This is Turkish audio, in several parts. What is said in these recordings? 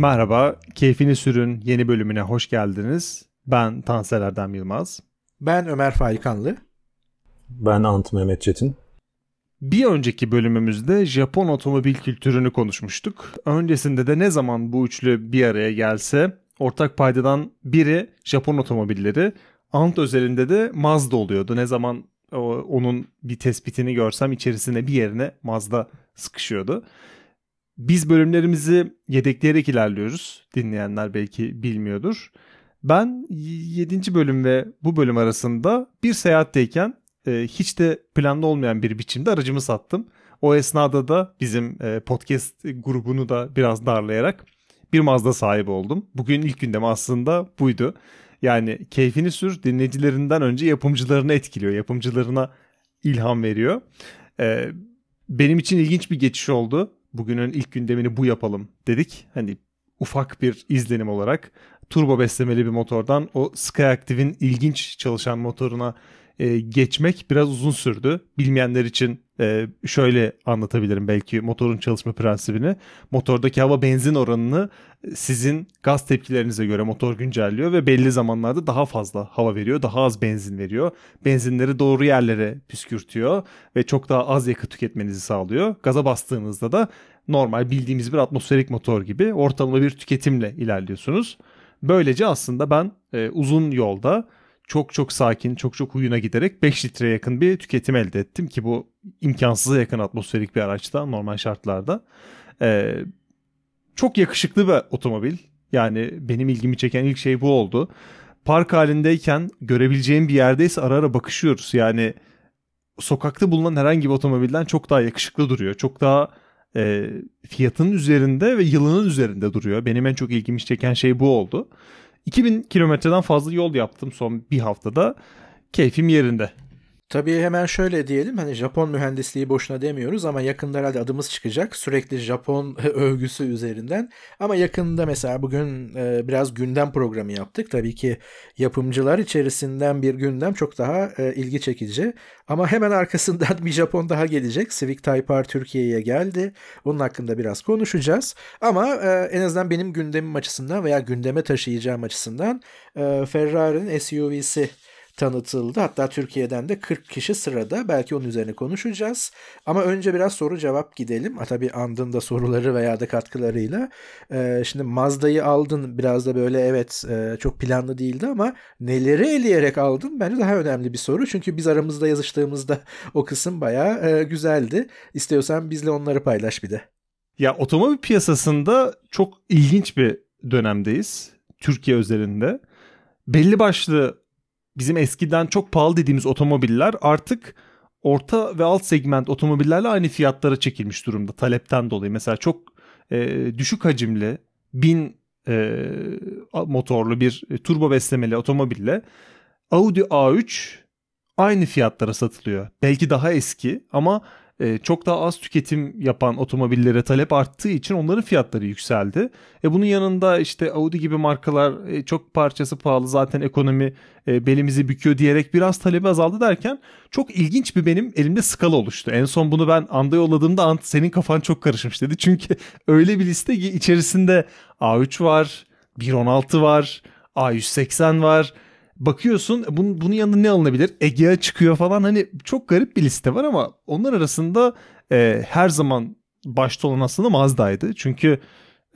Merhaba, Keyfini Sürün yeni bölümüne hoş geldiniz. Ben Tansel Erdem Yılmaz. Ben Ömer Faikanlı. Ben Ant Mehmet Çetin. Bir önceki bölümümüzde Japon otomobil kültürünü konuşmuştuk. Öncesinde de ne zaman bu üçlü bir araya gelse ortak paydadan biri Japon otomobilleri. Ant özelinde de Mazda oluyordu. Ne zaman onun bir tespitini görsem içerisine bir yerine Mazda sıkışıyordu. Biz bölümlerimizi yedekleyerek ilerliyoruz. Dinleyenler belki bilmiyordur. Ben 7. bölüm ve bu bölüm arasında bir seyahatteyken e, hiç de planda olmayan bir biçimde aracımı sattım. O esnada da bizim e, podcast grubunu da biraz darlayarak bir Mazda sahibi oldum. Bugün ilk gündem aslında buydu. Yani keyfini sür dinleyicilerinden önce yapımcılarını etkiliyor. Yapımcılarına ilham veriyor. Ee, benim için ilginç bir geçiş oldu. Bugünün ilk gündemini bu yapalım dedik. Hani ufak bir izlenim olarak turbo beslemeli bir motordan o Skyactiv'in ilginç çalışan motoruna e, geçmek biraz uzun sürdü. Bilmeyenler için e, şöyle anlatabilirim belki motorun çalışma prensibini. Motordaki hava benzin oranını sizin gaz tepkilerinize göre motor güncelliyor ve belli zamanlarda daha fazla hava veriyor, daha az benzin veriyor. Benzinleri doğru yerlere püskürtüyor ve çok daha az yakıt tüketmenizi sağlıyor. Gaza bastığınızda da normal bildiğimiz bir atmosferik motor gibi ortalama bir tüketimle ilerliyorsunuz. Böylece aslında ben e, uzun yolda çok çok sakin, çok çok uyuna giderek 5 litreye yakın bir tüketim elde ettim ki bu imkansıza yakın atmosferik bir araçta normal şartlarda. Ee, çok yakışıklı bir otomobil. Yani benim ilgimi çeken ilk şey bu oldu. Park halindeyken görebileceğim bir yerdeyse ara ara bakışıyoruz. Yani sokakta bulunan herhangi bir otomobilden çok daha yakışıklı duruyor. Çok daha e, fiyatının üzerinde ve yılının üzerinde duruyor. Benim en çok ilgimi çeken şey bu oldu. 2000 kilometreden fazla yol yaptım son bir haftada. Keyfim yerinde. Tabii hemen şöyle diyelim hani Japon mühendisliği boşuna demiyoruz ama yakında herhalde adımız çıkacak sürekli Japon övgüsü üzerinden. Ama yakında mesela bugün e, biraz gündem programı yaptık. Tabii ki yapımcılar içerisinden bir gündem çok daha e, ilgi çekici. Ama hemen arkasından bir Japon daha gelecek. Civic Type R Türkiye'ye geldi. Onun hakkında biraz konuşacağız. Ama e, en azından benim gündemim açısından veya gündeme taşıyacağım açısından e, Ferrari'nin SUV'si tanıtıldı. Hatta Türkiye'den de 40 kişi sırada. Belki onun üzerine konuşacağız. Ama önce biraz soru cevap gidelim. Ha, tabii andın da soruları veya da katkılarıyla. Ee, şimdi Mazda'yı aldın. Biraz da böyle evet e, çok planlı değildi ama neleri eleyerek aldın? Bence daha önemli bir soru. Çünkü biz aramızda yazıştığımızda o kısım bayağı e, güzeldi. İstiyorsan bizle onları paylaş bir de. Ya otomobil piyasasında çok ilginç bir dönemdeyiz. Türkiye özelinde. Belli başlı bizim eskiden çok pahalı dediğimiz otomobiller artık orta ve alt segment otomobillerle aynı fiyatlara çekilmiş durumda talepten dolayı. Mesela çok e, düşük hacimli bin e, motorlu bir turbo beslemeli otomobille Audi A3 aynı fiyatlara satılıyor. Belki daha eski ama e, çok daha az tüketim yapan otomobillere talep arttığı için onların fiyatları yükseldi. E bunun yanında işte Audi gibi markalar e, çok parçası pahalı zaten ekonomi e, belimizi büküyor diyerek biraz talebi azaldı derken çok ilginç bir benim elimde skala oluştu. En son bunu ben anda yolladığımda Ant senin kafan çok karışmış dedi. Çünkü öyle bir liste ki içerisinde A3 var, 1.16 var, A180 var bakıyorsun bunun, bunun yanında ne alınabilir? Egea çıkıyor falan hani çok garip bir liste var ama onlar arasında e, her zaman başta olan aslında Mazda'ydı. Çünkü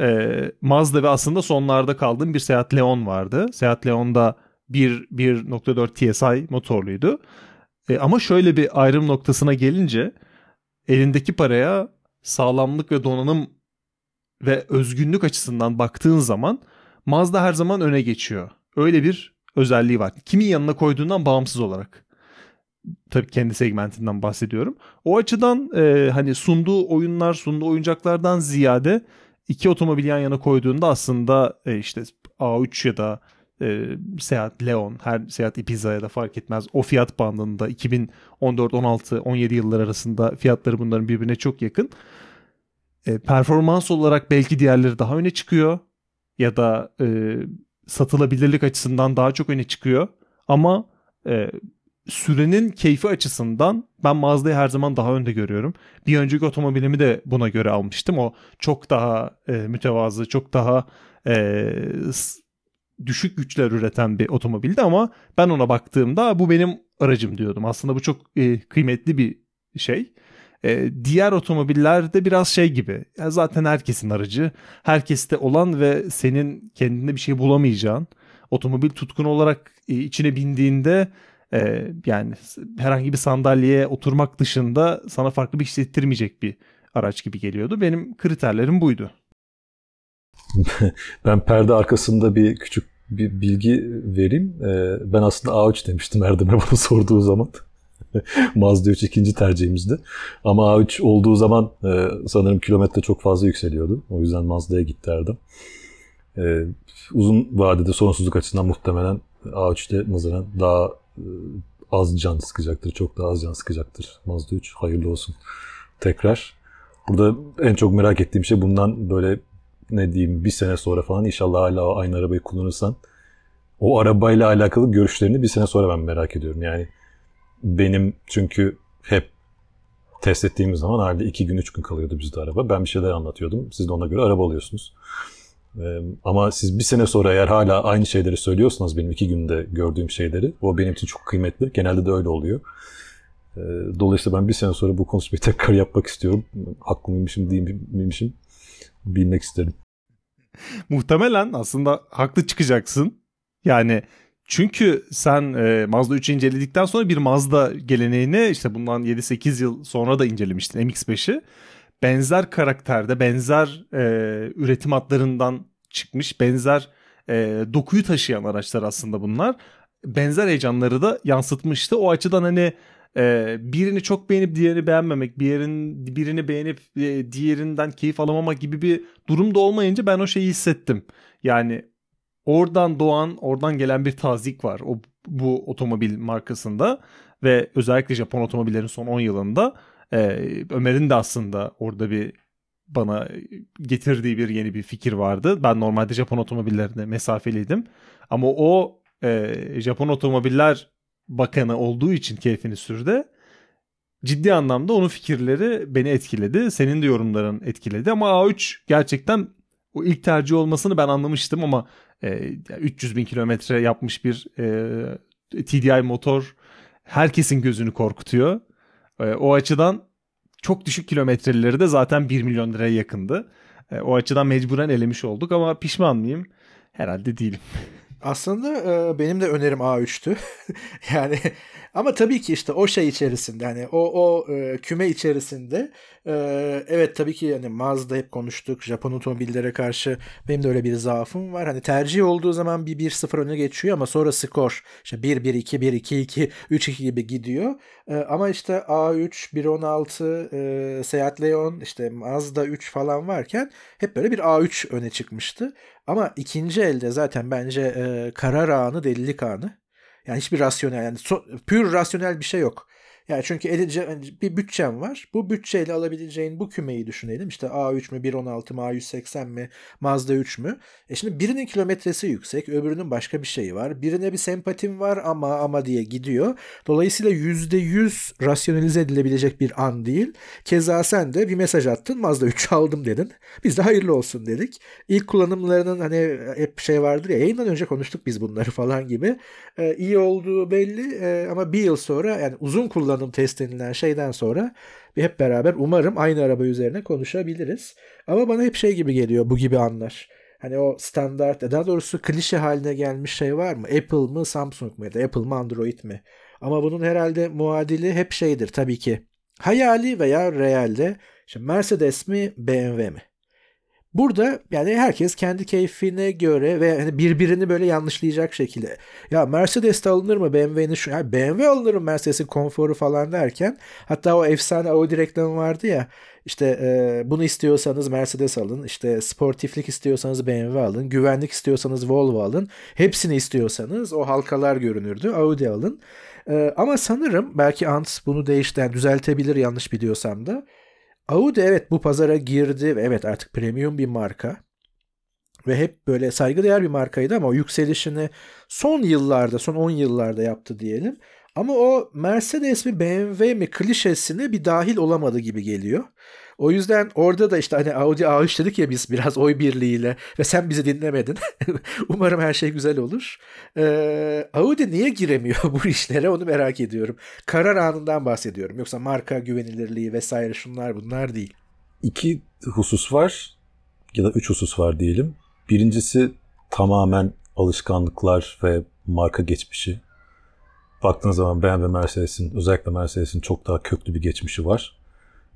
e, Mazda ve aslında sonlarda kaldığım bir Seat Leon vardı. Seat Leon'da 1.4 TSI motorluydu. E, ama şöyle bir ayrım noktasına gelince elindeki paraya sağlamlık ve donanım ve özgünlük açısından baktığın zaman Mazda her zaman öne geçiyor. Öyle bir özelliği var. Kimin yanına koyduğundan bağımsız olarak. Tabii kendi segmentinden bahsediyorum. O açıdan e, hani sunduğu oyunlar, sunduğu oyuncaklardan ziyade iki otomobil yan yana koyduğunda aslında e, işte A3 ya da e, Seat Leon, her Seat Ibiza ya da fark etmez o fiyat bandında 2014, 16, 17 yıllar arasında fiyatları bunların birbirine çok yakın. E, performans olarak belki diğerleri daha öne çıkıyor ya da e, satılabilirlik açısından daha çok öne çıkıyor. Ama e, sürenin keyfi açısından ben Mazda'yı her zaman daha önde görüyorum. Bir önceki otomobilimi de buna göre almıştım. O çok daha e, mütevazı, çok daha e, düşük güçler üreten bir otomobildi ama ben ona baktığımda bu benim aracım diyordum. Aslında bu çok e, kıymetli bir şey. E, diğer otomobillerde biraz şey gibi. Ya zaten herkesin aracı. Herkeste olan ve senin kendinde bir şey bulamayacağın. Otomobil tutkun olarak e, içine bindiğinde e, yani herhangi bir sandalyeye oturmak dışında sana farklı bir hissettirmeyecek bir araç gibi geliyordu. Benim kriterlerim buydu. ben perde arkasında bir küçük bir bilgi vereyim. Ee, ben aslında A3 demiştim Erdem'e bunu sorduğu zaman. Mazda 3 ikinci tercihimizdi. Ama A3 olduğu zaman e, sanırım kilometre çok fazla yükseliyordu. O yüzden Mazda'ya gitti Erdem. E, uzun vadede sonsuzluk açısından muhtemelen A3'te nazaran daha e, az can sıkacaktır. Çok daha az can sıkacaktır Mazda 3. Hayırlı olsun tekrar. Burada en çok merak ettiğim şey bundan böyle ne diyeyim bir sene sonra falan inşallah hala aynı arabayı kullanırsan o arabayla alakalı görüşlerini bir sene sonra ben merak ediyorum. Yani benim çünkü hep test ettiğimiz zaman halde iki gün üç gün kalıyordu bizde araba. Ben bir şeyler anlatıyordum. Siz de ona göre araba alıyorsunuz. Ama siz bir sene sonra eğer hala aynı şeyleri söylüyorsanız benim iki günde gördüğüm şeyleri o benim için çok kıymetli. Genelde de öyle oluyor. Dolayısıyla ben bir sene sonra bu konuşmayı tekrar yapmak istiyorum. Haklı mıymışım değil miymişim bilmek isterim. Muhtemelen aslında haklı çıkacaksın. Yani çünkü sen e, Mazda 3'ü inceledikten sonra bir Mazda geleneğini işte bundan 7-8 yıl sonra da incelemiştin MX-5'i. Benzer karakterde, benzer e, üretim hatlarından çıkmış, benzer e, dokuyu taşıyan araçlar aslında bunlar. Benzer heyecanları da yansıtmıştı. O açıdan hani e, birini çok beğenip diğerini beğenmemek, bir yerin birini beğenip e, diğerinden keyif alamamak gibi bir durum da olmayınca ben o şeyi hissettim. Yani oradan doğan, oradan gelen bir tazik var o bu otomobil markasında ve özellikle Japon otomobillerin son 10 yılında e, Ömer'in de aslında orada bir bana getirdiği bir yeni bir fikir vardı. Ben normalde Japon otomobillerine mesafeliydim. Ama o e, Japon otomobiller bakanı olduğu için keyfini sürdü. Ciddi anlamda onun fikirleri beni etkiledi. Senin de yorumların etkiledi ama A3 gerçekten o ilk tercih olmasını ben anlamıştım ama e, 300 bin kilometre yapmış bir e, TDI motor herkesin gözünü korkutuyor. E, o açıdan çok düşük kilometreleri de zaten 1 milyon liraya yakındı. E, o açıdan mecburen elemiş olduk ama pişman mıyım? Herhalde değilim. Aslında e, benim de önerim A3'tü. yani ama tabii ki işte o şey içerisinde hani o o e, küme içerisinde e, evet tabii ki yani Mazda hep konuştuk Japon otomobillere karşı benim de öyle bir zaafım var. Hani tercih olduğu zaman bir 1-0 öne geçiyor ama sonra skor işte 1-1-2 1-2-2 3-2 gibi gidiyor. E, ama işte A3 1.16 e, Seat Leon işte Mazda 3 falan varken hep böyle bir A3 öne çıkmıştı. Ama ikinci elde zaten bence e, karar anı delilik anı. Yani hiçbir rasyonel yani so, pür rasyonel bir şey yok. Yani çünkü elice, hani bir bütçem var. Bu bütçeyle alabileceğin bu kümeyi düşünelim. İşte A3 mü, 1.16 mı, A180 mi, Mazda 3 mü? E şimdi birinin kilometresi yüksek, öbürünün başka bir şeyi var. Birine bir sempatim var ama ama diye gidiyor. Dolayısıyla %100 rasyonelize edilebilecek bir an değil. Keza sen de bir mesaj attın. Mazda 3 aldım dedin. Biz de hayırlı olsun dedik. İlk kullanımlarının hani hep şey vardır ya yayından önce konuştuk biz bunları falan gibi. Ee, iyi olduğu belli ee, ama bir yıl sonra yani uzun kullanım kullanım test denilen şeyden sonra bir hep beraber umarım aynı araba üzerine konuşabiliriz. Ama bana hep şey gibi geliyor bu gibi anlar. Hani o standart daha doğrusu klişe haline gelmiş şey var mı? Apple mı Samsung mu ya da Apple mı Android mi? Ama bunun herhalde muadili hep şeydir tabii ki. Hayali veya realde işte Mercedes mi BMW mi? Burada yani herkes kendi keyfine göre ve hani birbirini böyle yanlışlayacak şekilde ya Mercedes de alınır mı? BMW'nin şu yani BMW alınır mı Mercedes'in konforu falan derken hatta o efsane Audi reklamı vardı ya işte e, bunu istiyorsanız Mercedes alın işte sportiflik istiyorsanız BMW alın güvenlik istiyorsanız Volvo alın hepsini istiyorsanız o halkalar görünürdü Audi alın. E, ama sanırım belki Ant bunu değişti yani düzeltebilir yanlış biliyorsam da Audi evet bu pazara girdi ve evet artık premium bir marka. Ve hep böyle saygıdeğer bir markaydı ama o yükselişini son yıllarda, son 10 yıllarda yaptı diyelim. Ama o Mercedes mi BMW mi klişesine bir dahil olamadı gibi geliyor. O yüzden orada da işte hani Audi A3 dedik ya biz biraz oy birliğiyle ve sen bizi dinlemedin. Umarım her şey güzel olur. Ee, Audi niye giremiyor bu işlere onu merak ediyorum. Karar anından bahsediyorum. Yoksa marka güvenilirliği vesaire şunlar bunlar değil. İki husus var ya da üç husus var diyelim. Birincisi tamamen alışkanlıklar ve marka geçmişi. Baktığınız zaman BMW Mercedes'in özellikle Mercedes'in çok daha köklü bir geçmişi var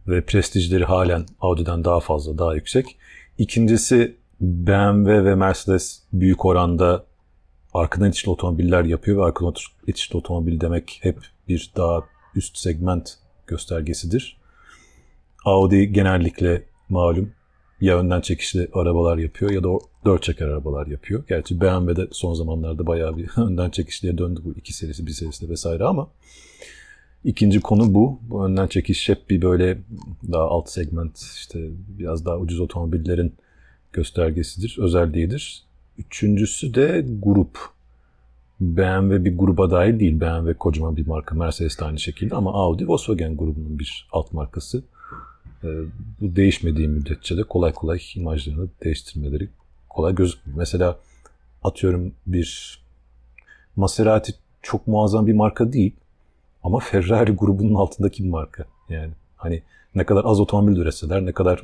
ve prestijleri halen Audi'den daha fazla, daha yüksek. İkincisi BMW ve Mercedes büyük oranda arkadan itişli otomobiller yapıyor ve arkadan itişli otomobil demek hep bir daha üst segment göstergesidir. Audi genellikle malum ya önden çekişli arabalar yapıyor ya da dört çeker arabalar yapıyor. Gerçi BMW de son zamanlarda bayağı bir önden çekişliye döndü bu iki serisi, bir serisi vesaire ama İkinci konu bu. Bu önden çekiş hep bir böyle daha alt segment işte biraz daha ucuz otomobillerin göstergesidir, özelliğidir. Üçüncüsü de grup. BMW bir gruba dahil değil. BMW kocaman bir marka. Mercedes de aynı şekilde ama Audi Volkswagen grubunun bir alt markası. Ee, bu değişmediği müddetçe de kolay kolay imajlarını değiştirmeleri kolay gözükmüyor. Mesela atıyorum bir Maserati çok muazzam bir marka değil ama Ferrari grubunun altındaki bir marka. Yani hani ne kadar az otomobil üretseler, ne kadar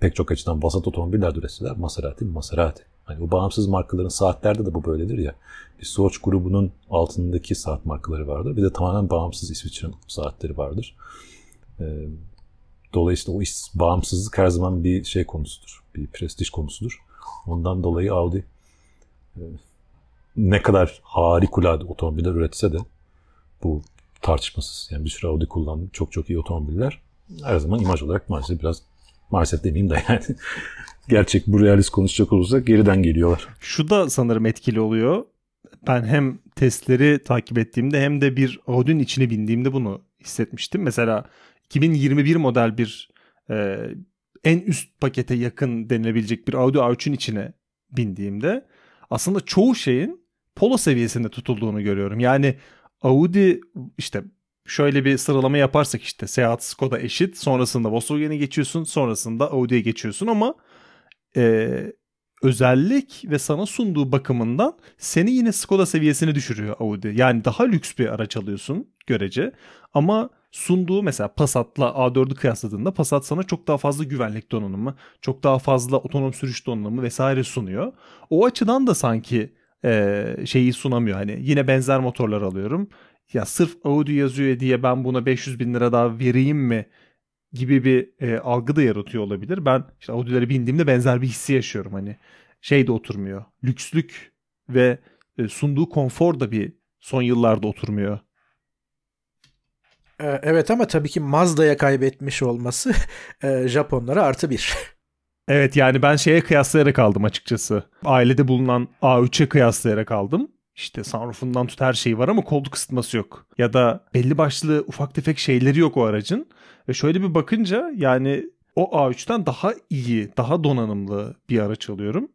pek çok açıdan vasat otomobiller üretseler Maserati Maserati. Hani bu bağımsız markaların saatlerde de bu böyledir ya. Bir Swatch grubunun altındaki saat markaları vardır. Bir de tamamen bağımsız İsviçre saatleri vardır. Ee, dolayısıyla o bağımsızlık her zaman bir şey konusudur. Bir prestij konusudur. Ondan dolayı Audi e, ne kadar harikulade otomobiller üretse de bu tartışmasız. Yani bir sürü Audi kullandım. Çok çok iyi otomobiller. Her zaman imaj olarak maalesef biraz maalesef demeyeyim de yani gerçek bu realist konuşacak olursak geriden geliyorlar. Şu da sanırım etkili oluyor. Ben hem testleri takip ettiğimde hem de bir Audi'nin içine bindiğimde bunu hissetmiştim. Mesela 2021 model bir e, en üst pakete yakın denilebilecek bir Audi A3'ün içine bindiğimde aslında çoğu şeyin Polo seviyesinde tutulduğunu görüyorum. Yani Audi işte şöyle bir sıralama yaparsak işte Seat Skoda eşit sonrasında Volkswagen'e geçiyorsun sonrasında Audi'ye geçiyorsun ama e, özellik ve sana sunduğu bakımından seni yine Skoda seviyesine düşürüyor Audi. Yani daha lüks bir araç alıyorsun görece ama sunduğu mesela Passat'la A4'ü kıyasladığında Passat sana çok daha fazla güvenlik donanımı, çok daha fazla otonom sürüş donanımı vesaire sunuyor. O açıdan da sanki e, şeyi sunamıyor. Hani yine benzer motorlar alıyorum. Ya sırf Audi yazıyor diye ben buna 500 bin lira daha vereyim mi gibi bir e, algı da yaratıyor olabilir. Ben işte Audi'lere bindiğimde benzer bir hissi yaşıyorum. Hani şey de oturmuyor. Lükslük ve e, sunduğu konfor da bir son yıllarda oturmuyor. Evet ama tabii ki Mazda'ya kaybetmiş olması Japonlara artı bir. Evet yani ben şeye kıyaslayarak aldım açıkçası. Ailede bulunan A3'e kıyaslayarak aldım. İşte sunroofundan tut her şeyi var ama koltuk ısıtması yok. Ya da belli başlı ufak tefek şeyleri yok o aracın. Ve şöyle bir bakınca yani o A3'ten daha iyi, daha donanımlı bir araç alıyorum.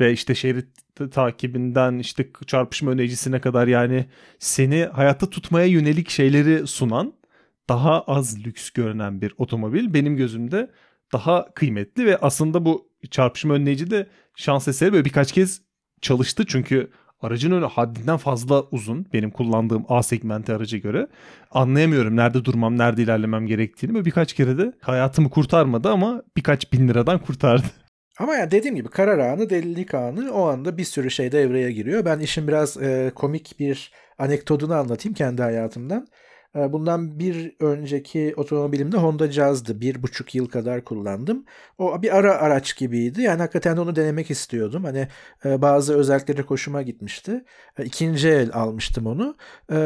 Ve işte şerit takibinden işte çarpışma önleyicisine kadar yani seni hayatta tutmaya yönelik şeyleri sunan daha az lüks görünen bir otomobil benim gözümde daha kıymetli ve aslında bu çarpışma önleyici de şans eseri böyle birkaç kez çalıştı çünkü aracın önü haddinden fazla uzun benim kullandığım A segmenti araca göre. Anlayamıyorum nerede durmam, nerede ilerlemem gerektiğini ve birkaç kere de hayatımı kurtarmadı ama birkaç bin liradan kurtardı. Ama yani dediğim gibi karar anı, delilik anı o anda bir sürü şey devreye giriyor. Ben işin biraz e, komik bir anekdotunu anlatayım kendi hayatımdan. Ee, bundan bir önceki otomobilimde Honda Jazz'dı. Bir buçuk yıl kadar kullandım. O bir ara araç gibiydi. Yani hakikaten onu denemek istiyordum. Hani e, bazı özellikleri hoşuma gitmişti. E, ikinci el almıştım onu. E,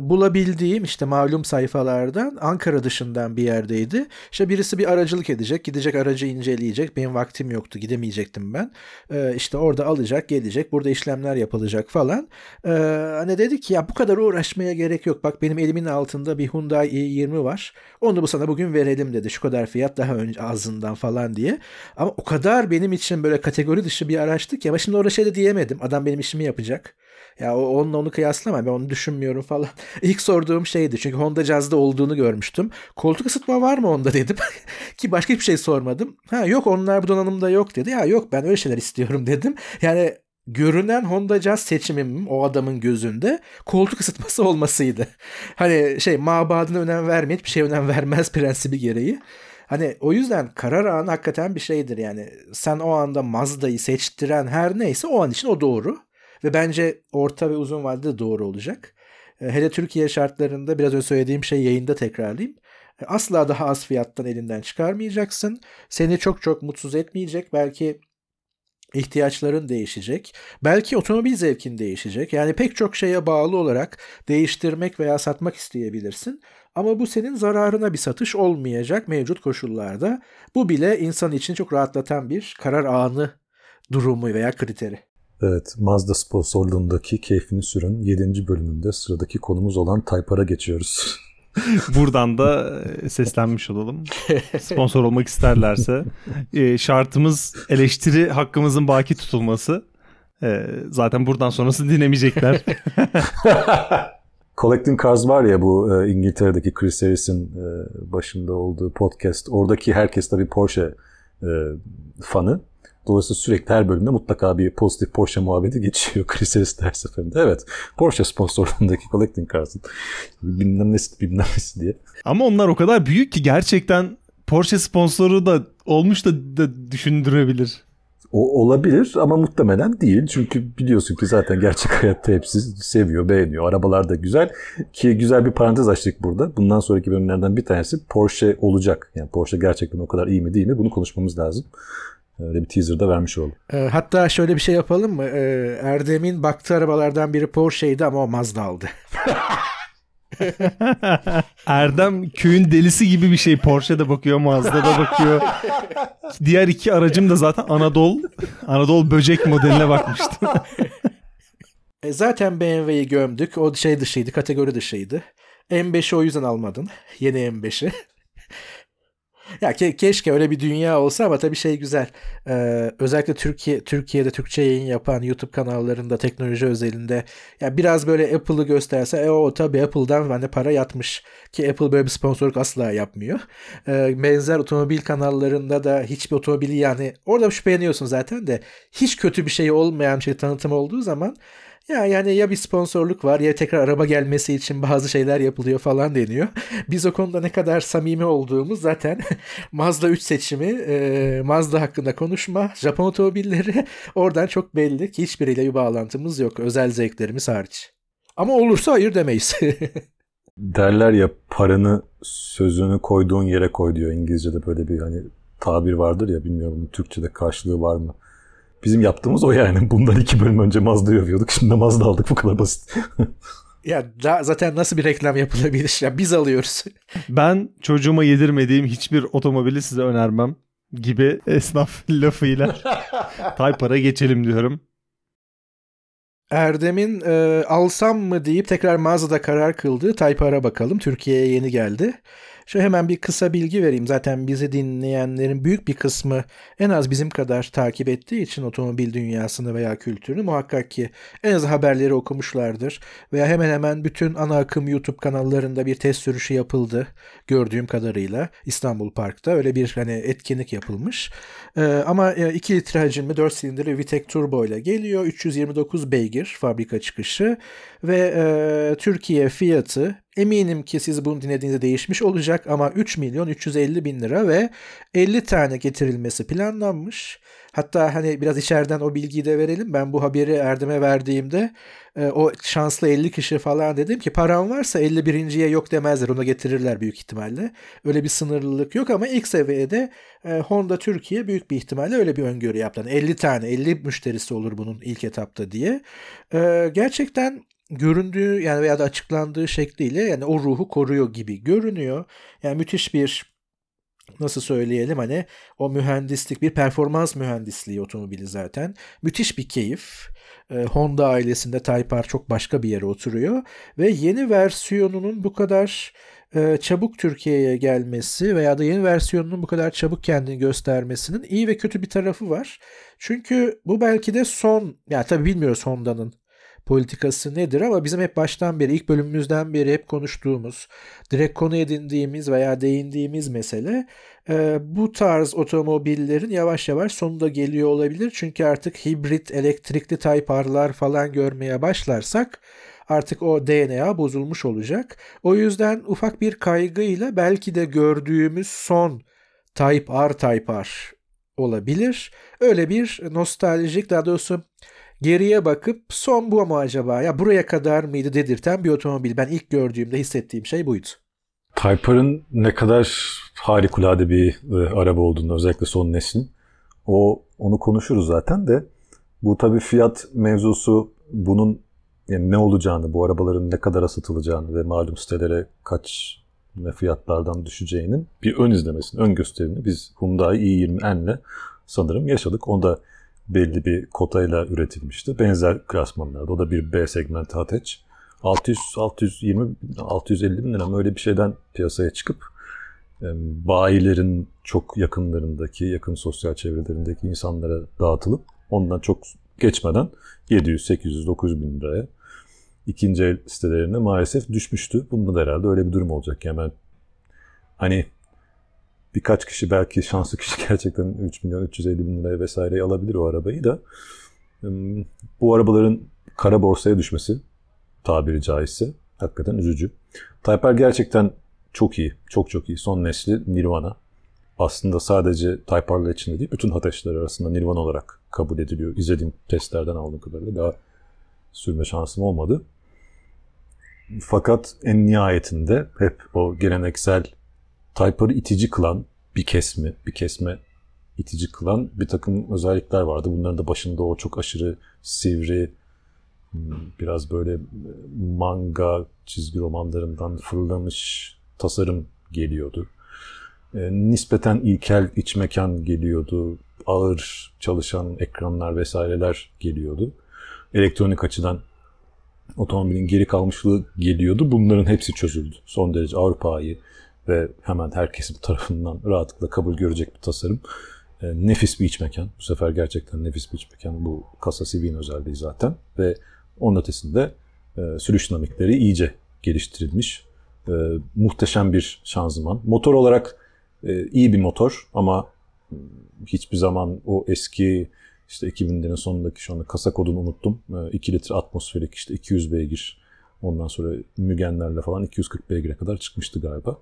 bulabildiğim işte malum sayfalardan Ankara dışından bir yerdeydi. İşte birisi bir aracılık edecek. Gidecek aracı inceleyecek. Benim vaktim yoktu. Gidemeyecektim ben. İşte orada alacak, gelecek. Burada işlemler yapılacak falan. Hani dedik ya bu kadar uğraşmaya gerek yok. Bak benim elimin altında altında bir Hyundai i20 var. Onu bu sana bugün verelim dedi. Şu kadar fiyat daha önce ağzından falan diye. Ama o kadar benim için böyle kategori dışı bir araçtı ki ama şimdi orada şey de diyemedim. Adam benim işimi yapacak. Ya onunla onu kıyaslama ben onu düşünmüyorum falan. İlk sorduğum şeydi çünkü Honda Jazz'da olduğunu görmüştüm. Koltuk ısıtma var mı onda dedim. Ki başka hiçbir şey sormadım. Ha yok onlar bu donanımda yok dedi. Ya yok ben öyle şeyler istiyorum dedim. Yani görünen Honda Jazz seçimim o adamın gözünde koltuk ısıtması olmasıydı. Hani şey mabadına önem vermeyip bir şey önem vermez prensibi gereği. Hani o yüzden karar anı hakikaten bir şeydir yani. Sen o anda Mazda'yı seçtiren her neyse o an için o doğru. Ve bence orta ve uzun vadede doğru olacak. E, hele Türkiye şartlarında biraz önce söylediğim şey yayında tekrarlayayım. E, asla daha az fiyattan elinden çıkarmayacaksın. Seni çok çok mutsuz etmeyecek. Belki ihtiyaçların değişecek. Belki otomobil zevkin değişecek. Yani pek çok şeye bağlı olarak değiştirmek veya satmak isteyebilirsin. Ama bu senin zararına bir satış olmayacak mevcut koşullarda. Bu bile insan için çok rahatlatan bir karar anı durumu veya kriteri. Evet, Mazda sponsorluğundaki Keyfini Sürün 7. bölümünde sıradaki konumuz olan Taypar'a geçiyoruz. Buradan da e, seslenmiş olalım. Sponsor olmak isterlerse. E, şartımız eleştiri hakkımızın baki tutulması. E, zaten buradan sonrası dinlemeyecekler. Collecting Cars var ya bu İngiltere'deki Chris Harris'in başında olduğu podcast. Oradaki herkes tabii Porsche fanı. Dolayısıyla sürekli her bölümde mutlaka bir pozitif Porsche muhabbeti geçiyor Chris Harris her seferinde. Evet. Porsche sponsorluğundaki Collecting Cars'ın bilmem nesi bilmem nesi diye. Ama onlar o kadar büyük ki gerçekten Porsche sponsoru da olmuş da, da düşündürebilir. O olabilir ama muhtemelen değil. Çünkü biliyorsun ki zaten gerçek hayatta hepsi seviyor, beğeniyor. Arabalar da güzel. Ki güzel bir parantez açtık burada. Bundan sonraki bölümlerden bir tanesi Porsche olacak. Yani Porsche gerçekten o kadar iyi mi değil mi bunu konuşmamız lazım. Öyle bir teaser da vermiş oldum. E, hatta şöyle bir şey yapalım mı? E, Erdem'in baktığı arabalardan biri Porsche'ydi ama o Mazda aldı. Erdem köyün delisi gibi bir şey. Porsche'de bakıyor, Mazda'da bakıyor. Diğer iki aracım da zaten Anadolu Anadolu böcek modeline bakmıştı. e zaten BMW'yi gömdük. O şey dışıydı, kategori dışıydı. M5'i o yüzden almadın. Yeni M5'i. Ya ke- keşke öyle bir dünya olsa ama tabii şey güzel. Ee, özellikle Türkiye Türkiye'de Türkçe yayın yapan YouTube kanallarında teknoloji özelinde ya biraz böyle Apple'ı gösterse e o tabii Apple'dan bende para yatmış ki Apple böyle bir sponsorluk asla yapmıyor. Ee, benzer otomobil kanallarında da hiçbir otomobili yani orada şüpheleniyorsun zaten de hiç kötü bir şey olmayan şey tanıtım olduğu zaman ya yani ya bir sponsorluk var ya tekrar araba gelmesi için bazı şeyler yapılıyor falan deniyor. Biz o konuda ne kadar samimi olduğumuz zaten Mazda 3 seçimi, e, Mazda hakkında konuşma, Japon otomobilleri oradan çok belli ki hiçbiriyle bir bağlantımız yok. Özel zevklerimiz hariç. Ama olursa hayır demeyiz. Derler ya paranı sözünü koyduğun yere koy diyor İngilizce'de böyle bir hani tabir vardır ya bilmiyorum Türkçe'de karşılığı var mı? Bizim yaptığımız o yani. Bundan iki bölüm önce Mazda'yı övüyorduk. Şimdi de Mazda aldık. Bu kadar basit. ya da zaten nasıl bir reklam yapılabilir? Ya biz alıyoruz. Ben çocuğuma yedirmediğim hiçbir otomobili size önermem gibi esnaf lafıyla Taypar'a geçelim diyorum. Erdem'in e, alsam mı deyip tekrar mağazada karar kıldığı Taypar'a bakalım. Türkiye'ye yeni geldi. Şöyle hemen bir kısa bilgi vereyim. Zaten bizi dinleyenlerin büyük bir kısmı en az bizim kadar takip ettiği için otomobil dünyasını veya kültürünü muhakkak ki en az haberleri okumuşlardır. Veya hemen hemen bütün ana akım YouTube kanallarında bir test sürüşü yapıldı gördüğüm kadarıyla İstanbul Park'ta öyle bir hani etkinlik yapılmış. Ee, ama 2 e, litre hacimli 4 silindirli Vitek Turbo ile geliyor. 329 beygir fabrika çıkışı ve e, Türkiye fiyatı eminim ki siz bunu dinlediğinizde değişmiş olacak ama 3 milyon 350 bin lira ve 50 tane getirilmesi planlanmış. Hatta hani biraz içeriden o bilgiyi de verelim. Ben bu haberi Erdem'e verdiğimde e, o şanslı 50 kişi falan dedim ki param varsa 51.ye yok demezler. Onu getirirler büyük ihtimalle. Öyle bir sınırlılık yok ama ilk seviyede e, Honda Türkiye büyük bir ihtimalle öyle bir öngörü yaptı. Yani 50 tane 50 müşterisi olur bunun ilk etapta diye. E, gerçekten göründüğü yani veya da açıklandığı şekliyle yani o ruhu koruyor gibi görünüyor. Yani müthiş bir nasıl söyleyelim hani o mühendislik bir performans mühendisliği otomobili zaten. Müthiş bir keyif. Ee, Honda ailesinde Type R çok başka bir yere oturuyor ve yeni versiyonunun bu kadar e, çabuk Türkiye'ye gelmesi veya da yeni versiyonunun bu kadar çabuk kendini göstermesinin iyi ve kötü bir tarafı var. Çünkü bu belki de son, ya tabii bilmiyoruz Honda'nın politikası nedir ama bizim hep baştan beri ilk bölümümüzden beri hep konuştuğumuz direkt konu edindiğimiz veya değindiğimiz mesele e, bu tarz otomobillerin yavaş yavaş sonunda geliyor olabilir. Çünkü artık hibrit elektrikli Type R'lar falan görmeye başlarsak artık o DNA bozulmuş olacak. O yüzden ufak bir kaygıyla belki de gördüğümüz son Type R Type R olabilir. Öyle bir nostaljik daha doğrusu geriye bakıp son bu mu acaba ya buraya kadar mıydı dedirten bir otomobil. Ben ilk gördüğümde hissettiğim şey buydu. Type R'ın ne kadar harikulade bir e, araba olduğunu özellikle son neslin o onu konuşuruz zaten de bu tabii fiyat mevzusu bunun yani ne olacağını, bu arabaların ne kadara satılacağını ve malum sitelere kaç ne fiyatlardan düşeceğinin bir ön izlemesini, ön gösterimini biz Hyundai i20N'le sanırım yaşadık. Onda belli bir kotayla üretilmişti. Benzer klasmanlarda. O da bir B segmenti hatch. 600, 620, 650 bin lira öyle bir şeyden piyasaya çıkıp bayilerin çok yakınlarındaki, yakın sosyal çevrelerindeki insanlara dağıtılıp ondan çok geçmeden 700, 800, 900 bin liraya ikinci el sitelerine maalesef düşmüştü. Bunda da herhalde öyle bir durum olacak. Yani ben hani birkaç kişi belki şanslı kişi gerçekten 3 milyon 350 bin liraya vesaire alabilir o arabayı da bu arabaların kara borsaya düşmesi tabiri caizse hakikaten üzücü. Type R gerçekten çok iyi. Çok çok iyi. Son nesli Nirvana. Aslında sadece Type R'lar içinde değil, bütün Hataşlar arasında Nirvana olarak kabul ediliyor. İzlediğim testlerden aldığım kadarıyla daha sürme şansım olmadı. Fakat en nihayetinde hep o geleneksel Type itici kılan bir kesme, bir kesme itici kılan bir takım özellikler vardı. Bunların da başında o çok aşırı sivri, hmm, biraz böyle manga çizgi romanlarından fırlamış tasarım geliyordu. E, nispeten ilkel iç mekan geliyordu. Ağır çalışan ekranlar vesaireler geliyordu. Elektronik açıdan otomobilin geri kalmışlığı geliyordu. Bunların hepsi çözüldü. Son derece Avrupa'yı ve hemen herkesin tarafından rahatlıkla kabul görecek bir tasarım. E, nefis bir iç mekan. Bu sefer gerçekten nefis bir iç mekan. Bu kasa Civic'in özelliği zaten. Ve onun ötesinde e, sürüş dinamikleri iyice geliştirilmiş. E, muhteşem bir şanzıman. Motor olarak e, iyi bir motor ama hiçbir zaman o eski işte 2000'lerin sonundaki şu anda kasa kodunu unuttum. 2 ee, litre atmosferik işte 200 beygir. Ondan sonra Mügenlerle falan 240 beygire kadar çıkmıştı galiba.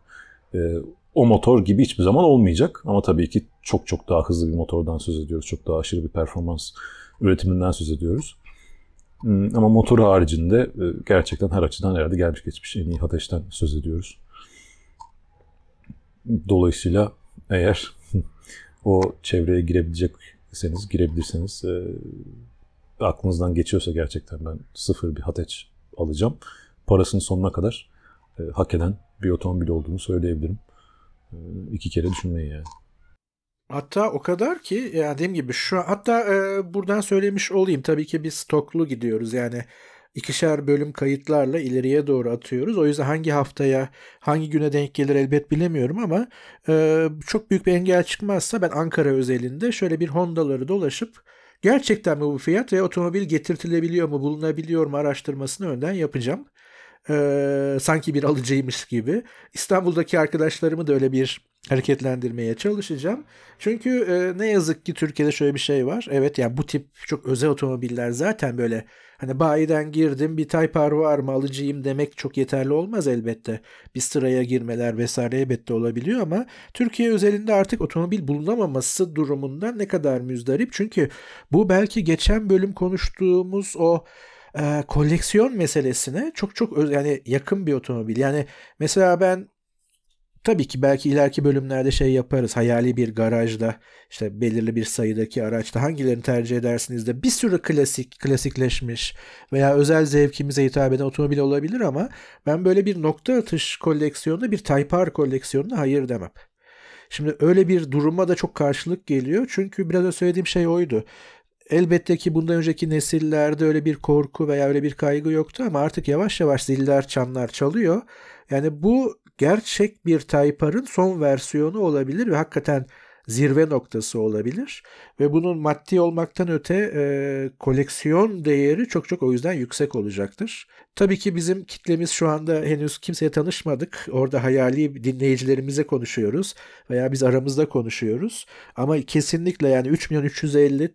Ee, o motor gibi hiçbir zaman olmayacak. Ama tabii ki çok çok daha hızlı bir motordan söz ediyoruz. Çok daha aşırı bir performans üretiminden söz ediyoruz. Hmm, ama motor haricinde e, gerçekten her açıdan herhalde gelmiş geçmiş en iyi ateşten söz ediyoruz. Dolayısıyla eğer o çevreye girebilecek iseniz girebilirsiniz. E, aklınızdan geçiyorsa gerçekten ben sıfır bir Hateç alacağım. Parasının sonuna kadar e, hak eden bir otomobil olduğunu söyleyebilirim. E, iki kere düşünmeyin yani. Hatta o kadar ki ya dediğim gibi şu hatta e, buradan söylemiş olayım tabii ki biz stoklu gidiyoruz yani ikişer bölüm kayıtlarla ileriye doğru atıyoruz. O yüzden hangi haftaya, hangi güne denk gelir elbet bilemiyorum ama e, çok büyük bir engel çıkmazsa ben Ankara özelinde şöyle bir Honda'ları dolaşıp gerçekten mi bu fiyat ve otomobil getirtilebiliyor mu, bulunabiliyor mu araştırmasını önden yapacağım. E, sanki bir alıcıymış gibi. İstanbul'daki arkadaşlarımı da öyle bir hareketlendirmeye çalışacağım. Çünkü e, ne yazık ki Türkiye'de şöyle bir şey var. Evet yani bu tip çok özel otomobiller zaten böyle Hani bayiden girdim bir Type R var mı alıcıyım demek çok yeterli olmaz elbette. Bir sıraya girmeler vesaire elbette olabiliyor ama Türkiye özelinde artık otomobil bulunamaması durumundan ne kadar müzdarip. Çünkü bu belki geçen bölüm konuştuğumuz o e, koleksiyon meselesine çok çok yani yakın bir otomobil. Yani mesela ben Tabii ki belki ileriki bölümlerde şey yaparız. Hayali bir garajda işte belirli bir sayıdaki araçta hangilerini tercih edersiniz de bir sürü klasik, klasikleşmiş veya özel zevkimize hitap eden otomobil olabilir ama ben böyle bir nokta atış koleksiyonunda bir Type R koleksiyonuna hayır demem. Şimdi öyle bir duruma da çok karşılık geliyor. Çünkü biraz önce söylediğim şey oydu. Elbette ki bundan önceki nesillerde öyle bir korku veya öyle bir kaygı yoktu ama artık yavaş yavaş ziller çanlar çalıyor. Yani bu gerçek bir Type-R'ın son versiyonu olabilir ve hakikaten zirve noktası olabilir. Ve bunun maddi olmaktan öte e, koleksiyon değeri çok çok o yüzden yüksek olacaktır. Tabii ki bizim kitlemiz şu anda henüz kimseye tanışmadık. Orada hayali dinleyicilerimize konuşuyoruz veya biz aramızda konuşuyoruz. Ama kesinlikle yani 3 milyon 350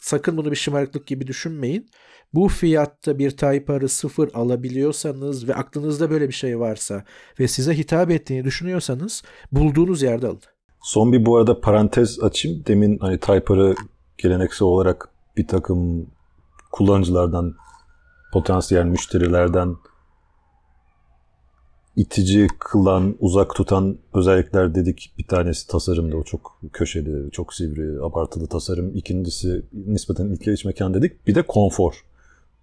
sakın bunu bir şımarıklık gibi düşünmeyin. Bu fiyatta bir Type-R'ı sıfır alabiliyorsanız ve aklınızda böyle bir şey varsa ve size hitap ettiğini düşünüyorsanız bulduğunuz yerde alın. Son bir bu arada parantez açayım. Demin hani Type-R'ı geleneksel olarak bir takım kullanıcılardan, potansiyel müşterilerden itici kılan, uzak tutan özellikler dedik. Bir tanesi tasarımda o çok köşeli, çok sivri, abartılı tasarım. İkincisi nispeten ilkel mekan dedik. Bir de konfor.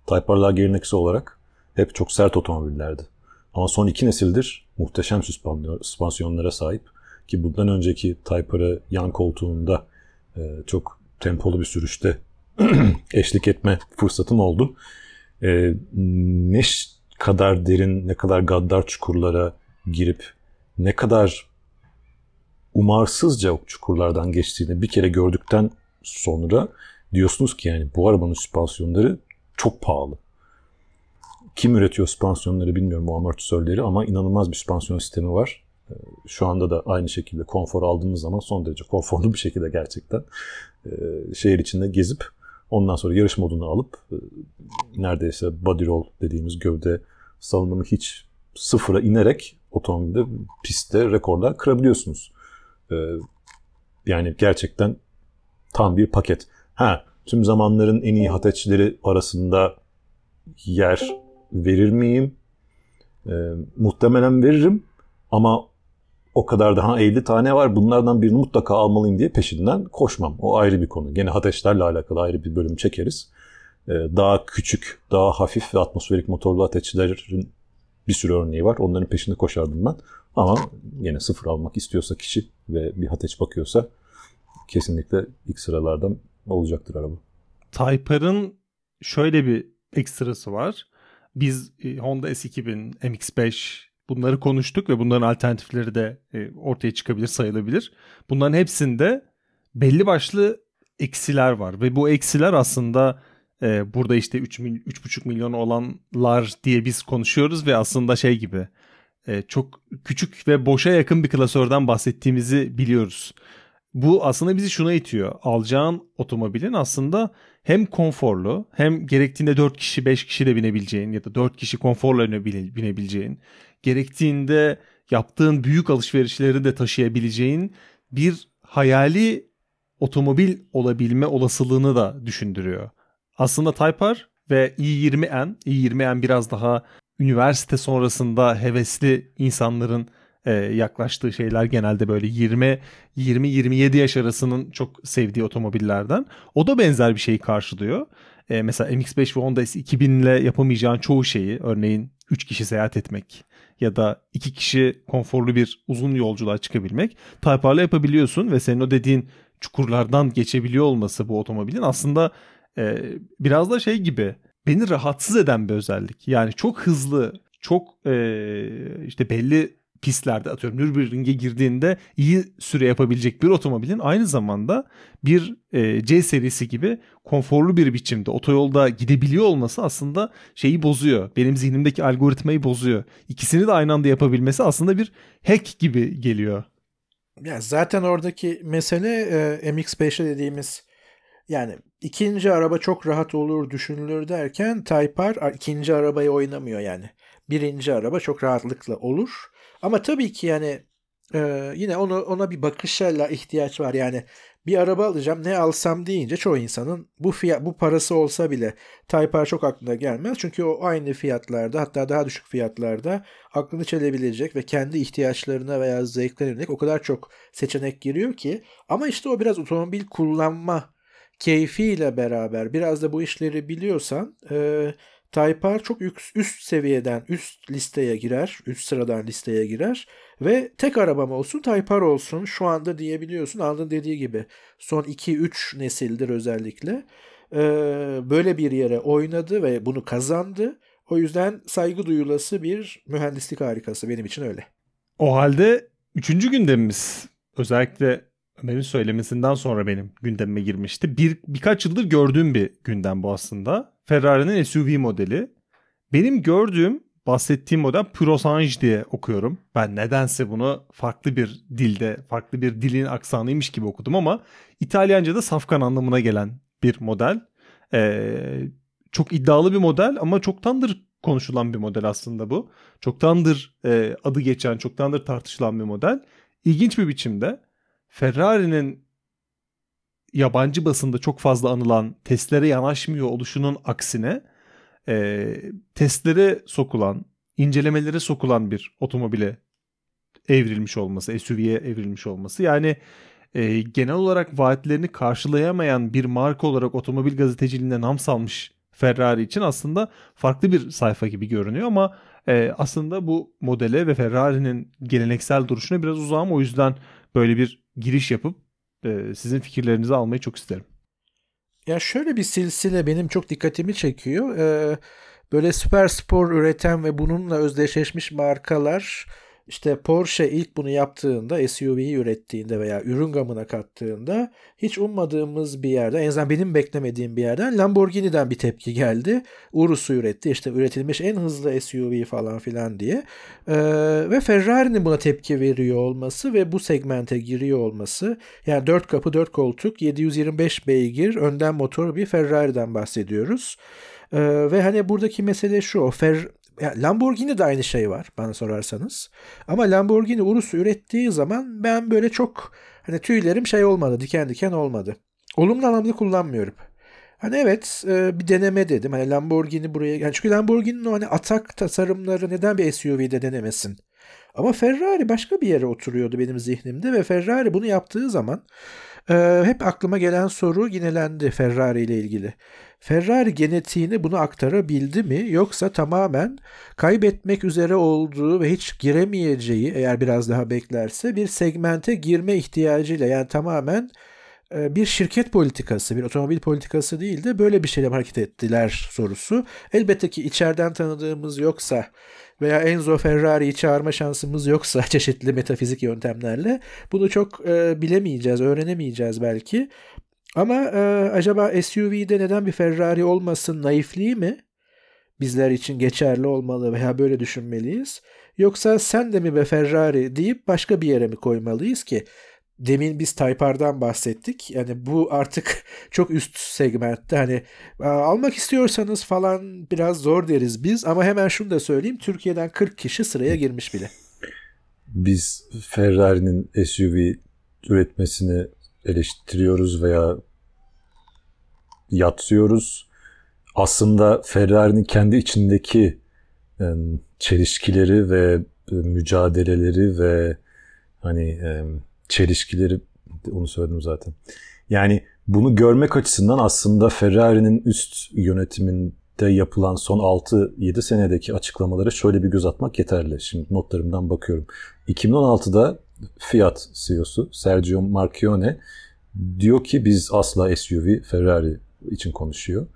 Type R'lar geleneksel olarak hep çok sert otomobillerdi. Ama son iki nesildir muhteşem süspansiyonlara sahip. Ki bundan önceki Type R'ı yan koltuğunda e, çok tempolu bir sürüşte eşlik etme fırsatım oldu. E, ne kadar derin, ne kadar gaddar çukurlara girip ne kadar umarsızca o çukurlardan geçtiğini bir kere gördükten sonra diyorsunuz ki yani bu arabanın süspansiyonları çok pahalı. Kim üretiyor süspansiyonları bilmiyorum bu amortisörleri ama inanılmaz bir süspansiyon sistemi var. Ee, şu anda da aynı şekilde konfor aldığımız zaman son derece konforlu bir şekilde gerçekten e, şehir içinde gezip ondan sonra yarış modunu alıp e, neredeyse body roll dediğimiz gövde salınımı hiç sıfıra inerek otomobilde pistte rekorlar kırabiliyorsunuz. Ee, yani gerçekten tam bir paket. Ha tüm zamanların en iyi hateçleri arasında yer verir miyim? Ee, muhtemelen veririm ama o kadar daha 50 tane var bunlardan birini mutlaka almalıyım diye peşinden koşmam. O ayrı bir konu. Gene ateşlerle alakalı ayrı bir bölüm çekeriz. Ee, daha küçük, daha hafif ve atmosferik motorlu ateşlerin bir sürü örneği var. Onların peşinde koşardım ben. Ama yine sıfır almak istiyorsa kişi ve bir ateş bakıyorsa kesinlikle ilk sıralardan olacaktır araba. Type-R'ın şöyle bir ekstrası var. Biz e, Honda S2000, MX-5 bunları konuştuk ve bunların alternatifleri de e, ortaya çıkabilir, sayılabilir. Bunların hepsinde belli başlı eksiler var ve bu eksiler aslında e, burada işte 3 mil, 3,5 milyon olanlar diye biz konuşuyoruz ve aslında şey gibi çok küçük ve boşa yakın bir klasörden bahsettiğimizi biliyoruz. Bu aslında bizi şuna itiyor. Alacağın otomobilin aslında hem konforlu hem gerektiğinde 4 kişi 5 kişi de binebileceğin ya da 4 kişi konforla binebileceğin gerektiğinde yaptığın büyük alışverişleri de taşıyabileceğin bir hayali otomobil olabilme olasılığını da düşündürüyor. Aslında Type R ve i20N, i20N biraz daha üniversite sonrasında hevesli insanların e, yaklaştığı şeyler genelde böyle 20 20 27 yaş arasının çok sevdiği otomobillerden. O da benzer bir şeyi karşılıyor. E, mesela MX-5 ve Honda S2000 ile yapamayacağın çoğu şeyi örneğin 3 kişi seyahat etmek ya da 2 kişi konforlu bir uzun yolculuğa çıkabilmek Type R'la yapabiliyorsun ve senin o dediğin çukurlardan geçebiliyor olması bu otomobilin aslında e, biraz da şey gibi beni rahatsız eden bir özellik. Yani çok hızlı, çok e, işte belli pistlerde atıyorum Nürburgring'e girdiğinde iyi süre yapabilecek bir otomobilin aynı zamanda bir e, C serisi gibi konforlu bir biçimde otoyolda gidebiliyor olması aslında şeyi bozuyor. Benim zihnimdeki algoritmayı bozuyor. İkisini de aynı anda yapabilmesi aslında bir hack gibi geliyor. Ya zaten oradaki mesele e, MX-5'e dediğimiz yani ikinci araba çok rahat olur düşünülür derken Type R ikinci arabayı oynamıyor yani. Birinci araba çok rahatlıkla olur. Ama tabii ki yani e, yine onu ona bir bakışla ihtiyaç var. Yani bir araba alacağım ne alsam deyince çoğu insanın bu fiyat bu parası olsa bile Type R çok aklına gelmez. Çünkü o aynı fiyatlarda hatta daha düşük fiyatlarda aklını çelebilecek ve kendi ihtiyaçlarına veya zevklerine o kadar çok seçenek giriyor ki ama işte o biraz otomobil kullanma keyfiyle beraber biraz da bu işleri biliyorsan e, Type çok üst, üst seviyeden üst listeye girer, üst sıradan listeye girer ve tek arabam olsun Type olsun şu anda diyebiliyorsun. Aldın dediği gibi son 2-3 nesildir özellikle e, böyle bir yere oynadı ve bunu kazandı. O yüzden saygı duyulası bir mühendislik harikası benim için öyle. O halde üçüncü gündemimiz özellikle Ömer'in söylemesinden sonra benim gündemime girmişti. Bir birkaç yıldır gördüğüm bir gündem bu aslında. Ferrari'nin SUV modeli. Benim gördüğüm bahsettiğim model Purosange diye okuyorum. Ben nedense bunu farklı bir dilde, farklı bir dilin aksanıymış gibi okudum ama İtalyanca'da safkan anlamına gelen bir model. Ee, çok iddialı bir model ama çoktandır konuşulan bir model aslında bu. Çoktandır e, adı geçen, çoktandır tartışılan bir model. İlginç bir biçimde Ferrari'nin yabancı basında çok fazla anılan testlere yanaşmıyor oluşunun aksine e, testlere sokulan, incelemelere sokulan bir otomobile evrilmiş olması, SUV'ye evrilmiş olması. Yani e, genel olarak vaatlerini karşılayamayan bir marka olarak otomobil gazeteciliğinde nam salmış Ferrari için aslında farklı bir sayfa gibi görünüyor ama e, aslında bu modele ve Ferrari'nin geleneksel duruşuna biraz uzağım. O yüzden böyle bir giriş yapıp e, sizin fikirlerinizi almayı çok isterim. Ya şöyle bir silsile benim çok dikkatimi çekiyor. Ee, böyle süper spor üreten ve bununla özdeşleşmiş markalar işte Porsche ilk bunu yaptığında, SUV'yi ürettiğinde veya ürün gamına kattığında hiç ummadığımız bir yerden, en azından benim beklemediğim bir yerden Lamborghini'den bir tepki geldi. Urus'u üretti. işte üretilmiş en hızlı SUV falan filan diye. Ee, ve Ferrari'nin buna tepki veriyor olması ve bu segmente giriyor olması. Yani 4 kapı 4 koltuk 725 beygir önden motor bir Ferrari'den bahsediyoruz. Ee, ve hani buradaki mesele şu Fer yani Lamborghini de aynı şey var bana sorarsanız. Ama Lamborghini Urus'u ürettiği zaman ben böyle çok hani tüylerim şey olmadı, diken diken olmadı. Olumlu anlamda kullanmıyorum. Hani evet e, bir deneme dedim. Hani Lamborghini buraya yani çünkü Lamborghini'nin o hani atak tasarımları neden bir SUV'de denemesin? Ama Ferrari başka bir yere oturuyordu benim zihnimde ve Ferrari bunu yaptığı zaman e, hep aklıma gelen soru yinelendi Ferrari ile ilgili. Ferrari genetiğini bunu aktarabildi mi yoksa tamamen kaybetmek üzere olduğu ve hiç giremeyeceği eğer biraz daha beklerse bir segmente girme ihtiyacıyla yani tamamen bir şirket politikası, bir otomobil politikası değil de böyle bir şeyle hareket ettiler sorusu. Elbette ki içeriden tanıdığımız yoksa veya Enzo Ferrari'yi çağırma şansımız yoksa çeşitli metafizik yöntemlerle bunu çok e, bilemeyeceğiz, öğrenemeyeceğiz belki. Ama e, acaba SUV'de neden bir Ferrari olmasın naifliği mi? Bizler için geçerli olmalı veya böyle düşünmeliyiz. Yoksa sen de mi be Ferrari deyip başka bir yere mi koymalıyız ki? Demin biz Type R'dan bahsettik. Yani bu artık çok üst segmentte. Hani almak istiyorsanız falan biraz zor deriz biz. Ama hemen şunu da söyleyeyim. Türkiye'den 40 kişi sıraya girmiş bile. Biz Ferrari'nin SUV üretmesini eleştiriyoruz veya yatsıyoruz. Aslında Ferrari'nin kendi içindeki çelişkileri ve mücadeleleri ve hani çelişkileri onu söyledim zaten. Yani bunu görmek açısından aslında Ferrari'nin üst yönetiminde yapılan son 6-7 senedeki açıklamalara şöyle bir göz atmak yeterli. Şimdi notlarımdan bakıyorum. 2016'da Fiat CEO'su Sergio Marchionne diyor ki biz asla SUV Ferrari için konuşuyor.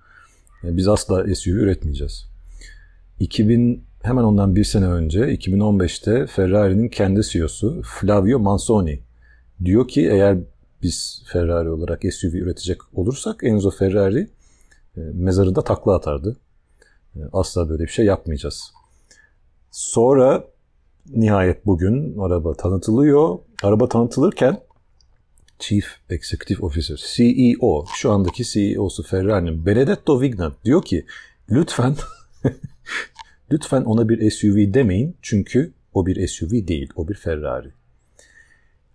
Biz asla SUV üretmeyeceğiz. 2000 hemen ondan bir sene önce 2015'te Ferrari'nin kendi CEO'su Flavio Manzoni diyor ki eğer biz Ferrari olarak SUV üretecek olursak Enzo Ferrari e, mezarında takla atardı. E, asla böyle bir şey yapmayacağız. Sonra nihayet bugün araba tanıtılıyor. Araba tanıtılırken Chief Executive Officer, CEO, şu andaki CEO'su Ferrari'nin Benedetto Vigna diyor ki lütfen lütfen ona bir SUV demeyin çünkü o bir SUV değil, o bir Ferrari.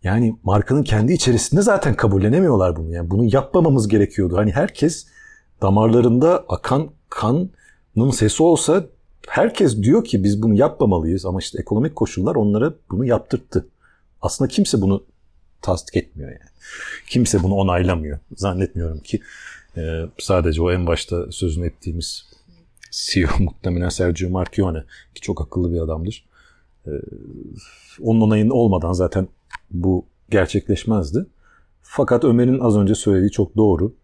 Yani markanın kendi içerisinde zaten kabullenemiyorlar bunu. Yani bunu yapmamamız gerekiyordu. Hani herkes damarlarında akan kanın sesi olsa herkes diyor ki biz bunu yapmamalıyız ama işte ekonomik koşullar onlara bunu yaptırttı. Aslında kimse bunu tasdik etmiyor yani. Kimse bunu onaylamıyor. Zannetmiyorum ki e, sadece o en başta sözünü ettiğimiz CEO muhtemelen Sergio Marchionne ki çok akıllı bir adamdır. E, onun onayın olmadan zaten bu gerçekleşmezdi. Fakat Ömer'in az önce söylediği çok doğru.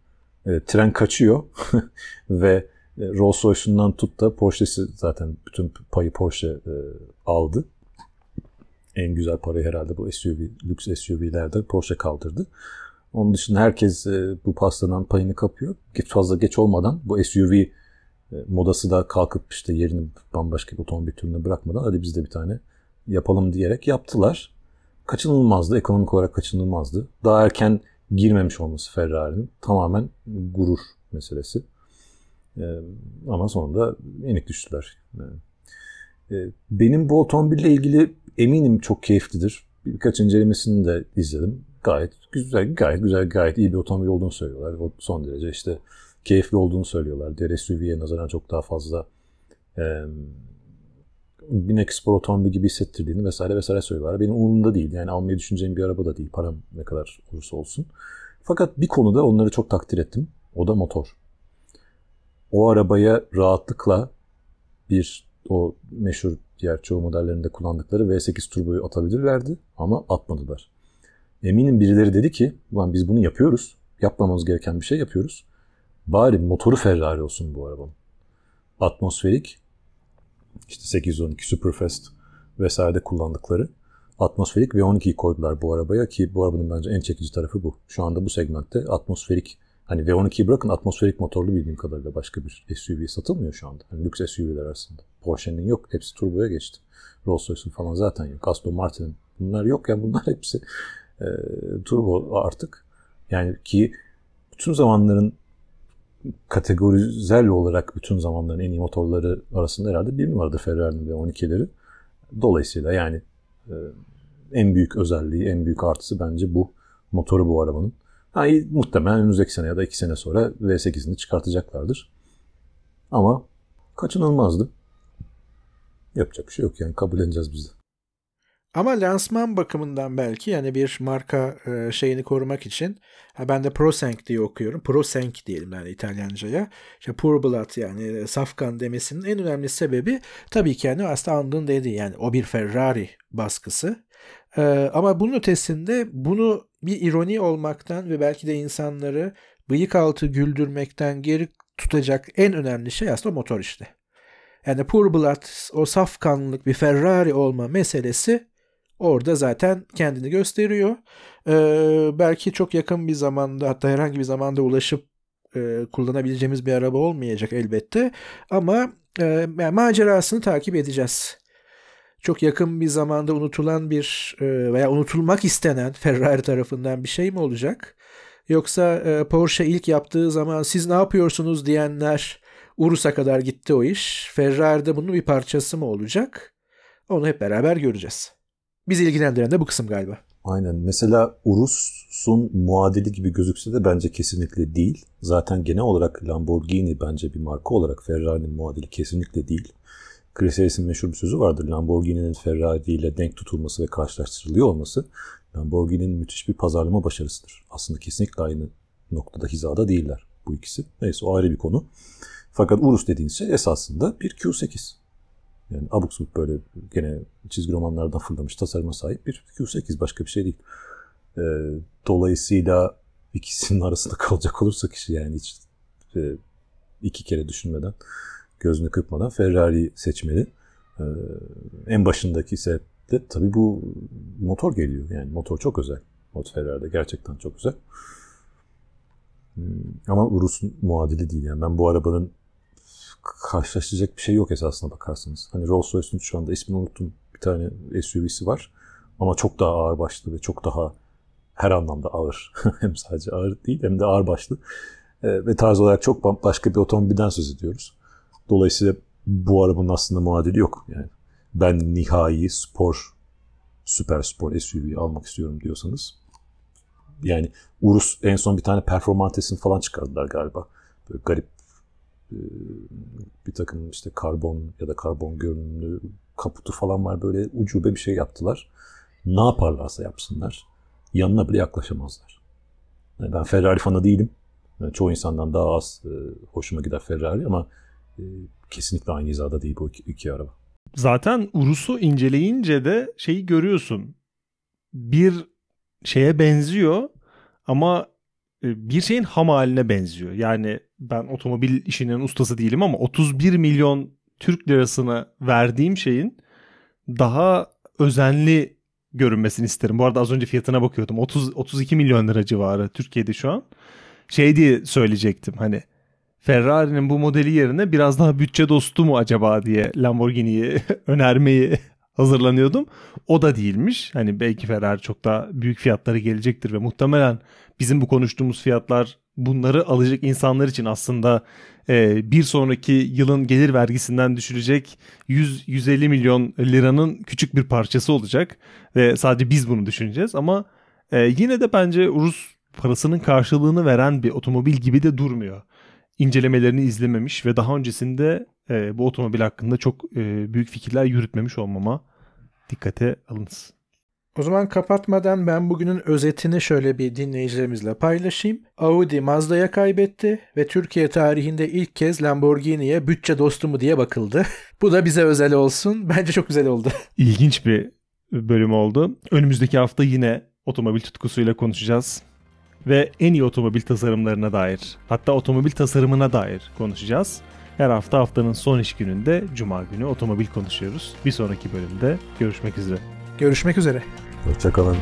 E, tren kaçıyor ve e, Rolls Royce'undan tut da Porsche'si zaten bütün payı Porsche e, aldı. en güzel parayı herhalde bu SUV, lüks SUV'lerde Porsche kaldırdı. Onun dışında herkes e, bu pastanın payını kapıyor. Geç fazla geç olmadan bu SUV e, modası da kalkıp işte yerini bambaşka bir otomobil türüne bırakmadan hadi biz de bir tane yapalım diyerek yaptılar. Kaçınılmazdı, ekonomik olarak kaçınılmazdı. Daha erken girmemiş olması Ferrari'nin tamamen gurur meselesi. E, ama sonunda yenik düştüler. Yani, e, benim bu otomobille ilgili eminim çok keyiflidir. Birkaç incelemesini de izledim. Gayet güzel, gayet güzel, gayet iyi bir otomobil olduğunu söylüyorlar. O son derece işte keyifli olduğunu söylüyorlar. Diğer SUV'ye nazaran çok daha fazla e, binek spor otomobili gibi hissettirdiğini vesaire vesaire söylüyorlar. Benim umurumda değil. Yani almayı düşüneceğim bir araba da değil. Param ne kadar olursa olsun. Fakat bir konuda onları çok takdir ettim. O da motor. O arabaya rahatlıkla bir o meşhur diğer çoğu modellerinde kullandıkları V8 turboyu atabilirlerdi ama atmadılar. Eminim birileri dedi ki ulan biz bunu yapıyoruz. Yapmamamız gereken bir şey yapıyoruz. Bari motoru Ferrari olsun bu arabanın. Atmosferik işte 812 Superfast vesairede kullandıkları atmosferik V12'yi koydular bu arabaya ki bu arabanın bence en çekici tarafı bu. Şu anda bu segmentte atmosferik hani V12'yi bırakın atmosferik motorlu bildiğim kadarıyla başka bir SUV satılmıyor şu anda. Hani lüks SUV'ler arasında. Porsche'nin yok. Hepsi turboya geçti. Rolls Royce'un falan zaten yok. Aston Martin'in bunlar yok ya yani bunlar hepsi e, turbo artık. Yani ki bütün zamanların kategorizel olarak bütün zamanların en iyi motorları arasında herhalde bir numaradır Ferrari'nin ve 12'leri. Dolayısıyla yani e, en büyük özelliği, en büyük artısı bence bu. Motoru bu arabanın. Ha, muhtemelen önümüzdeki sene ya da iki sene sonra V8'ini çıkartacaklardır. Ama kaçınılmazdı. Yapacak bir şey yok yani kabul edeceğiz biz de. Ama lansman bakımından belki yani bir marka e, şeyini korumak için ben de ProSenk diye okuyorum. ProSenk diyelim yani İtalyanca'ya. İşte Pure Blood yani safkan demesinin en önemli sebebi tabii ki yani aslında andığın dediği yani o bir Ferrari baskısı. Ee, ama bunun ötesinde bunu bir ironi olmaktan ve belki de insanları bıyık altı güldürmekten geri tutacak en önemli şey aslında motor işte. Yani Pure Blood o saf kanlılık bir Ferrari olma meselesi orada zaten kendini gösteriyor. Ee, belki çok yakın bir zamanda hatta herhangi bir zamanda ulaşıp e, kullanabileceğimiz bir araba olmayacak elbette. Ama e, yani macerasını takip edeceğiz. Çok yakın bir zamanda unutulan bir e, veya unutulmak istenen Ferrari tarafından bir şey mi olacak? Yoksa e, Porsche ilk yaptığı zaman siz ne yapıyorsunuz diyenler Urus'a kadar gitti o iş. Ferrari'de bunun bir parçası mı olacak? Onu hep beraber göreceğiz. Bizi ilgilendiren de bu kısım galiba. Aynen. Mesela Urus'un muadili gibi gözükse de bence kesinlikle değil. Zaten genel olarak Lamborghini bence bir marka olarak Ferrari'nin muadili kesinlikle değil. Chris Harris'in meşhur bir sözü vardır. Lamborghini'nin Ferrari ile denk tutulması ve karşılaştırılıyor olması Lamborghini'nin müthiş bir pazarlama başarısıdır. Aslında kesinlikle aynı noktada hizada değiller bu ikisi. Neyse o ayrı bir konu. Fakat Urus dediğiniz şey esasında bir Q8. Yani abuk subuk böyle gene çizgi romanlardan fırlamış tasarıma sahip bir Q8 başka bir şey değil. E, dolayısıyla ikisinin arasında kalacak olursak işi yani hiç e, iki kere düşünmeden gözünü kırpmadan Ferrari seçmeli. E, en başındaki de tabii bu motor geliyor. Yani motor çok özel. Motor Ferrari'de gerçekten çok güzel. Hmm, ama Urus'un muadili değil. Yani ben bu arabanın karşılaşacak bir şey yok esasına bakarsanız. Hani Rolls Royce'un şu anda ismini unuttum bir tane SUV'si var. Ama çok daha ağır başlı ve çok daha her anlamda ağır. hem sadece ağır değil hem de ağır başlı. E, ve tarz olarak çok başka bir otomobilden söz ediyoruz. Dolayısıyla bu arabanın aslında muadili yok. Yani ben nihai spor, süper spor SUV almak istiyorum diyorsanız. Yani Urus en son bir tane performantesini falan çıkardılar galiba. Böyle garip bir takım işte karbon ya da karbon görünümlü kaputu falan var böyle ucube bir şey yaptılar. Ne yaparlarsa yapsınlar yanına bile yaklaşamazlar. Ben Ferrari fanı değilim. Yani çoğu insandan daha az e, hoşuma gider Ferrari ama e, kesinlikle aynı hizada değil bu iki, araba. Zaten Urus'u inceleyince de şeyi görüyorsun. Bir şeye benziyor ama bir şeyin ham haline benziyor. Yani ben otomobil işinin ustası değilim ama 31 milyon Türk lirasına verdiğim şeyin daha özenli görünmesini isterim. Bu arada az önce fiyatına bakıyordum. 30 32 milyon lira civarı Türkiye'de şu an. Şey diye söyleyecektim hani Ferrari'nin bu modeli yerine biraz daha bütçe dostu mu acaba diye Lamborghini'yi önermeyi hazırlanıyordum. O da değilmiş. Hani belki Ferrari çok daha büyük fiyatları gelecektir ve muhtemelen bizim bu konuştuğumuz fiyatlar bunları alacak insanlar için aslında e, bir sonraki yılın gelir vergisinden düşürecek 100-150 milyon liranın küçük bir parçası olacak ve sadece biz bunu düşüneceğiz ama e, yine de bence Rus parasının karşılığını veren bir otomobil gibi de durmuyor. İncelemelerini izlememiş ve daha öncesinde e, bu otomobil hakkında çok e, büyük fikirler yürütmemiş olmama dikkate alınız. O zaman kapatmadan ben bugünün özetini şöyle bir dinleyicilerimizle paylaşayım. Audi Mazda'ya kaybetti ve Türkiye tarihinde ilk kez Lamborghini'ye bütçe dostu mu diye bakıldı. Bu da bize özel olsun. Bence çok güzel oldu. İlginç bir bölüm oldu. Önümüzdeki hafta yine otomobil tutkusuyla konuşacağız. Ve en iyi otomobil tasarımlarına dair, hatta otomobil tasarımına dair konuşacağız. Her hafta haftanın son iş gününde Cuma günü otomobil konuşuyoruz. Bir sonraki bölümde görüşmek üzere. Görüşmek üzere. Hoşçakalın.